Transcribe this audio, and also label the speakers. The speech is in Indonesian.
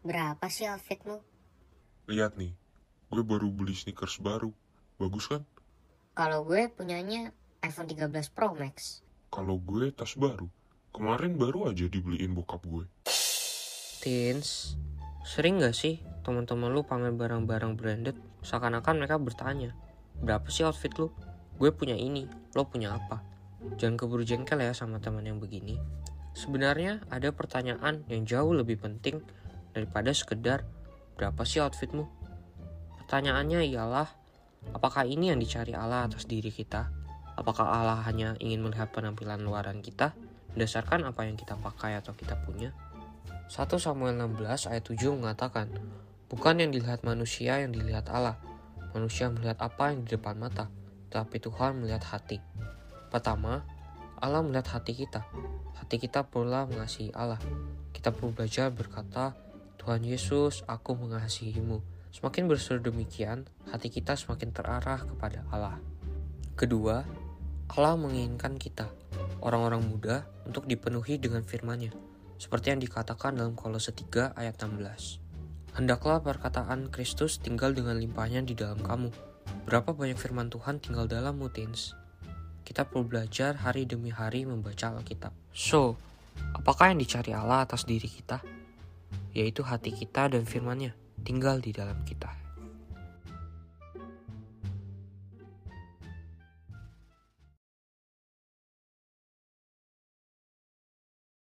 Speaker 1: Berapa sih outfitmu?
Speaker 2: Lihat nih, gue baru beli sneakers baru. Bagus kan?
Speaker 1: Kalau gue punyanya iPhone 13 Pro Max.
Speaker 2: Kalau gue tas baru. Kemarin baru aja dibeliin bokap gue.
Speaker 3: Teens, sering gak sih teman-teman lu pamer barang-barang branded seakan-akan mereka bertanya, berapa sih outfit lu? Gue punya ini, lo punya apa? Jangan keburu jengkel ya sama teman yang begini. Sebenarnya ada pertanyaan yang jauh lebih penting daripada sekedar berapa sih outfitmu? Pertanyaannya ialah, apakah ini yang dicari Allah atas diri kita? Apakah Allah hanya ingin melihat penampilan luaran kita berdasarkan apa yang kita pakai atau kita punya? 1 Samuel 16 ayat 7 mengatakan, Bukan yang dilihat manusia yang dilihat Allah. Manusia melihat apa yang di depan mata, tetapi Tuhan melihat hati. Pertama, Allah melihat hati kita. Hati kita perlulah mengasihi Allah. Kita perlu belajar berkata, Tuhan Yesus, aku mengasihimu. Semakin berseru demikian, hati kita semakin terarah kepada Allah. Kedua, Allah menginginkan kita, orang-orang muda, untuk dipenuhi dengan firman-Nya seperti yang dikatakan dalam Kolose 3 ayat 16. Hendaklah perkataan Kristus tinggal dengan limpahnya di dalam kamu. Berapa banyak firman Tuhan tinggal dalam mutins? Kita perlu belajar hari demi hari membaca Alkitab. So, apakah yang dicari Allah atas diri kita? Yaitu hati kita dan firman-Nya tinggal di dalam kita.